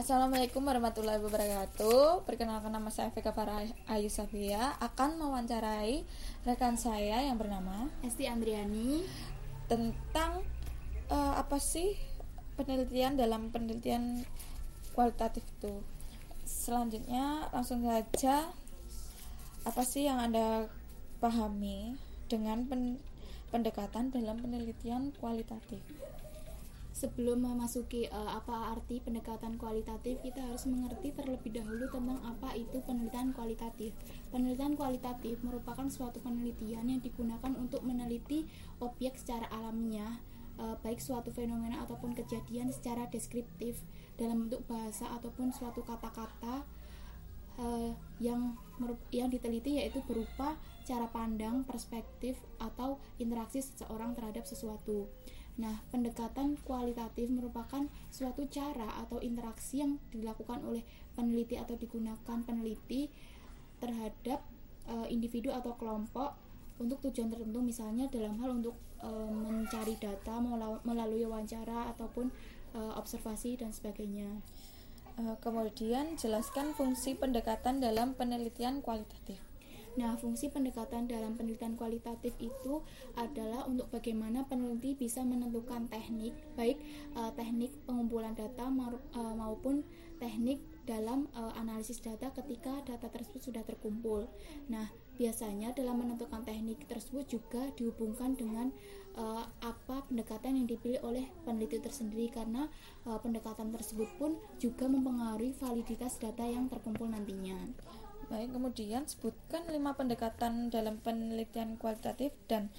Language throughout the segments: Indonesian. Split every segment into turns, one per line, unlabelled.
Assalamualaikum warahmatullahi wabarakatuh. Perkenalkan nama saya Vega Farah Ayu Safia akan mewawancarai rekan saya yang bernama
Esti Andriani
tentang uh, apa sih penelitian dalam penelitian kualitatif itu. Selanjutnya langsung saja apa sih yang Anda pahami dengan pen pendekatan dalam penelitian kualitatif?
Sebelum memasuki uh, apa arti pendekatan kualitatif kita harus mengerti terlebih dahulu tentang apa itu penelitian kualitatif penelitian kualitatif merupakan suatu penelitian yang digunakan untuk meneliti objek secara alamiah uh, baik suatu fenomena ataupun kejadian secara deskriptif dalam bentuk bahasa ataupun suatu kata-kata uh, yang yang diteliti yaitu berupa cara pandang, perspektif atau interaksi seseorang terhadap sesuatu. Nah, pendekatan kualitatif merupakan suatu cara atau interaksi yang dilakukan oleh peneliti atau digunakan peneliti terhadap e, individu atau kelompok untuk tujuan tertentu misalnya dalam hal untuk e, mencari data melalui wawancara ataupun e, observasi dan sebagainya.
kemudian jelaskan fungsi pendekatan dalam penelitian kualitatif.
Nah, fungsi pendekatan dalam penelitian kualitatif itu adalah untuk bagaimana peneliti bisa menentukan teknik, baik uh, teknik pengumpulan data uh, maupun teknik dalam uh, analisis data ketika data tersebut sudah terkumpul. Nah, biasanya dalam menentukan teknik tersebut juga dihubungkan dengan uh, apa pendekatan yang dipilih oleh peneliti tersendiri karena uh, pendekatan tersebut pun juga mempengaruhi validitas data yang terkumpul nantinya.
Baik, kemudian sebutkan lima pendekatan dalam penelitian kualitatif dan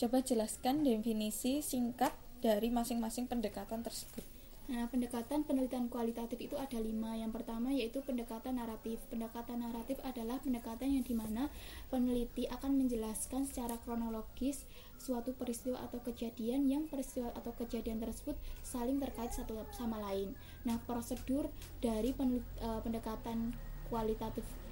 coba jelaskan definisi singkat dari masing-masing pendekatan tersebut.
Nah, pendekatan penelitian kualitatif itu ada lima. Yang pertama yaitu pendekatan naratif. Pendekatan naratif adalah pendekatan yang di mana peneliti akan menjelaskan secara kronologis suatu peristiwa atau kejadian yang peristiwa atau kejadian tersebut saling terkait satu sama lain. Nah, prosedur dari eh, pendekatan kualitatif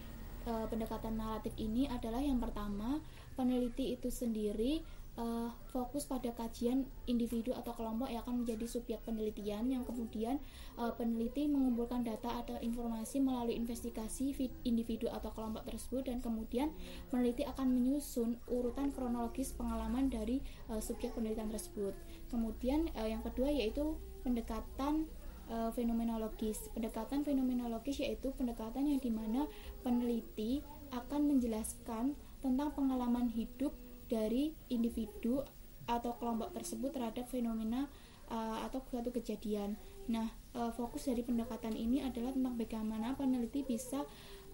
uh, pendekatan naratif ini adalah yang pertama peneliti itu sendiri uh, fokus pada kajian individu atau kelompok yang akan menjadi subjek penelitian yang kemudian uh, peneliti mengumpulkan data atau informasi melalui investigasi individu atau kelompok tersebut dan kemudian peneliti akan menyusun urutan kronologis pengalaman dari uh, subjek penelitian tersebut. Kemudian uh, yang kedua yaitu pendekatan uh, fenomenologis. Pendekatan fenomenologis yaitu pendekatan yang di mana peneliti akan menjelaskan tentang pengalaman hidup dari individu atau kelompok tersebut terhadap fenomena uh, atau suatu kejadian. Nah, uh, fokus dari pendekatan ini adalah tentang bagaimana peneliti bisa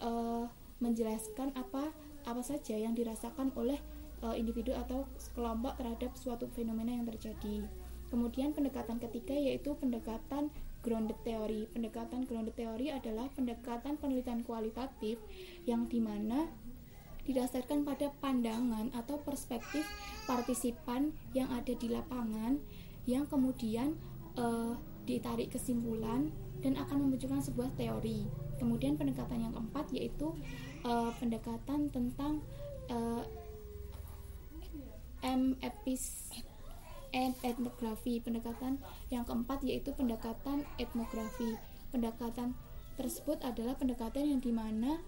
uh, menjelaskan apa apa saja yang dirasakan oleh uh, individu atau kelompok terhadap suatu fenomena yang terjadi. Kemudian pendekatan ketiga yaitu pendekatan grounded theory. Pendekatan grounded theory adalah pendekatan penelitian kualitatif yang di mana didasarkan pada pandangan atau perspektif partisipan yang ada di lapangan yang kemudian uh, ditarik kesimpulan dan akan memunculkan sebuah teori. Kemudian pendekatan yang keempat yaitu uh, pendekatan tentang uh, M epis etnografi. Pendekatan yang keempat yaitu pendekatan etnografi. Pendekatan tersebut adalah pendekatan yang di mana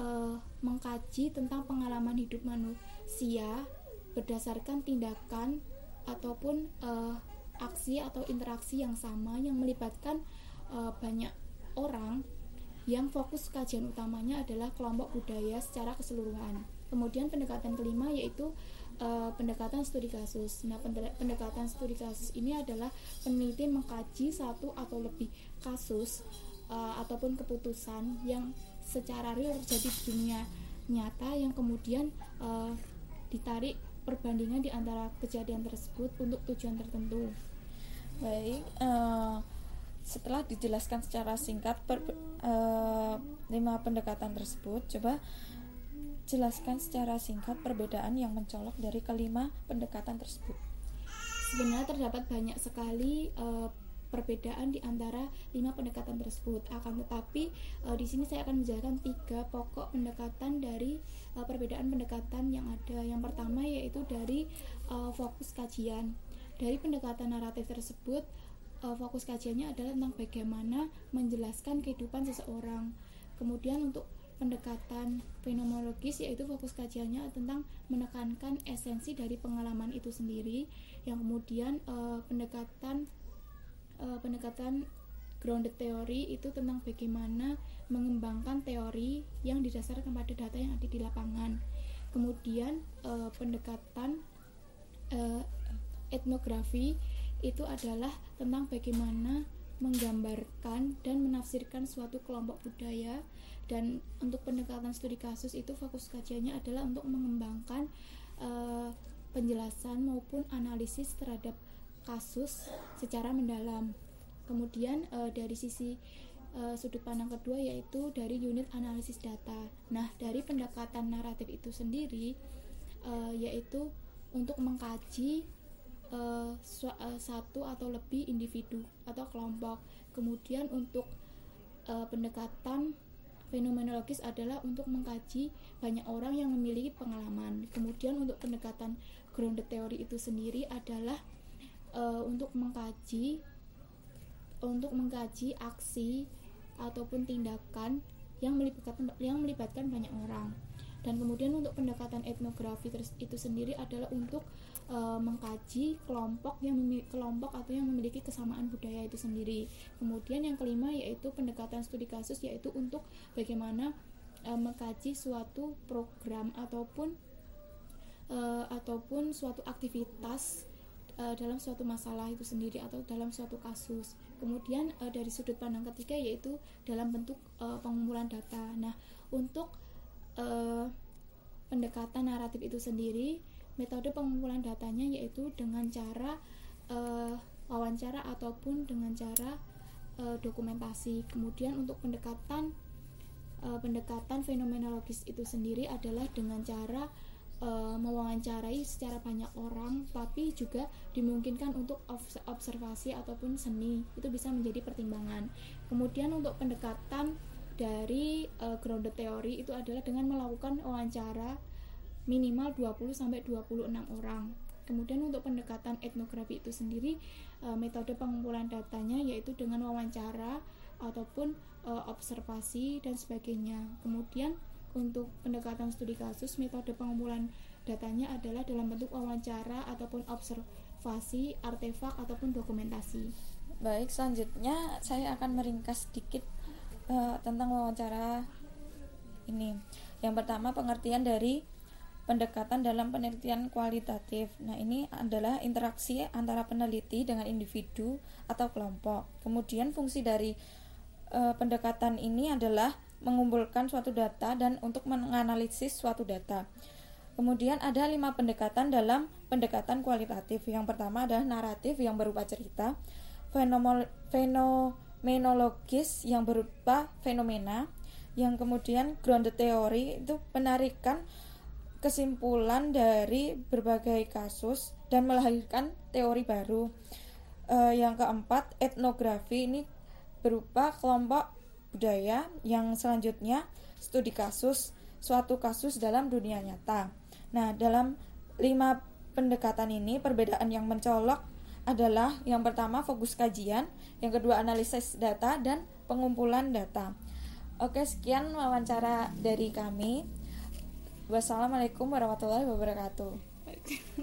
uh, mengkaji tentang pengalaman hidup manusia berdasarkan tindakan ataupun uh, aksi atau interaksi yang sama yang melibatkan uh, banyak orang yang fokus kajian utamanya adalah kelompok budaya secara keseluruhan. Kemudian pendekatan kelima yaitu uh, pendekatan studi kasus. Nah, pendekatan studi kasus ini adalah peneliti mengkaji satu atau lebih kasus uh, ataupun keputusan yang secara real terjadi di dunia nyata yang kemudian uh, ditarik perbandingan di antara kejadian tersebut untuk tujuan tertentu.
Baik, uh, setelah dijelaskan secara singkat per, uh, lima pendekatan tersebut, coba Jelaskan secara singkat perbedaan yang mencolok dari kelima pendekatan tersebut.
Sebenarnya terdapat banyak sekali uh, perbedaan di antara lima pendekatan tersebut. Akan tetapi uh, di sini saya akan menjelaskan tiga pokok pendekatan dari uh, perbedaan pendekatan yang ada. Yang pertama yaitu dari uh, fokus kajian. Dari pendekatan naratif tersebut fokus kajiannya adalah tentang bagaimana menjelaskan kehidupan seseorang. Kemudian untuk pendekatan fenomenologis yaitu fokus kajiannya tentang menekankan esensi dari pengalaman itu sendiri. Yang kemudian uh, pendekatan uh, pendekatan grounded theory itu tentang bagaimana mengembangkan teori yang didasarkan pada data yang ada di lapangan. Kemudian uh, pendekatan uh, etnografi itu adalah tentang bagaimana menggambarkan dan menafsirkan suatu kelompok budaya dan untuk pendekatan studi kasus itu fokus kajiannya adalah untuk mengembangkan uh, penjelasan maupun analisis terhadap kasus secara mendalam. Kemudian uh, dari sisi uh, sudut pandang kedua yaitu dari unit analisis data. Nah, dari pendekatan naratif itu sendiri uh, yaitu untuk mengkaji uh, satu atau lebih individu atau kelompok. Kemudian untuk uh, pendekatan fenomenologis adalah untuk mengkaji banyak orang yang memiliki pengalaman. Kemudian untuk pendekatan grounded theory itu sendiri adalah uh, untuk mengkaji untuk mengkaji aksi ataupun tindakan yang melibatkan yang melibatkan banyak orang. Dan kemudian untuk pendekatan etnografi itu sendiri adalah untuk e, mengkaji kelompok yang kelompok atau yang memiliki kesamaan budaya itu sendiri. Kemudian yang kelima yaitu pendekatan studi kasus yaitu untuk bagaimana e, mengkaji suatu program ataupun e, ataupun suatu aktivitas dalam suatu masalah itu sendiri atau dalam suatu kasus. Kemudian dari sudut pandang ketiga yaitu dalam bentuk pengumpulan data. Nah, untuk e, pendekatan naratif itu sendiri metode pengumpulan datanya yaitu dengan cara uh, wawancara ataupun dengan cara uh, dokumentasi. Kemudian untuk pendekatan uh, pendekatan fenomenologis itu sendiri adalah dengan cara uh, mewawancarai secara banyak orang, tapi juga dimungkinkan untuk observasi ataupun seni itu bisa menjadi pertimbangan. Kemudian untuk pendekatan dari uh, grounded theory itu adalah dengan melakukan wawancara minimal 20 sampai 26 orang. Kemudian untuk pendekatan etnografi itu sendiri e, metode pengumpulan datanya yaitu dengan wawancara ataupun e, observasi dan sebagainya. Kemudian untuk pendekatan studi kasus metode pengumpulan datanya adalah dalam bentuk wawancara ataupun observasi, artefak ataupun dokumentasi.
Baik, selanjutnya saya akan meringkas sedikit uh, tentang wawancara ini. Yang pertama pengertian dari pendekatan dalam penelitian kualitatif. Nah, ini adalah interaksi antara peneliti dengan individu atau kelompok. Kemudian fungsi dari e, pendekatan ini adalah mengumpulkan suatu data dan untuk menganalisis suatu data. Kemudian ada lima pendekatan dalam pendekatan kualitatif. Yang pertama adalah naratif yang berupa cerita, fenomenologis yang berupa fenomena, yang kemudian grounded theory itu penarikan kesimpulan dari berbagai kasus dan melahirkan teori baru. E, yang keempat, etnografi ini berupa kelompok budaya yang selanjutnya studi kasus suatu kasus dalam dunia nyata. Nah, dalam lima pendekatan ini perbedaan yang mencolok adalah yang pertama fokus kajian, yang kedua analisis data dan pengumpulan data. Oke, sekian wawancara dari kami. Wassalamualaikum warahmatullahi wabarakatuh.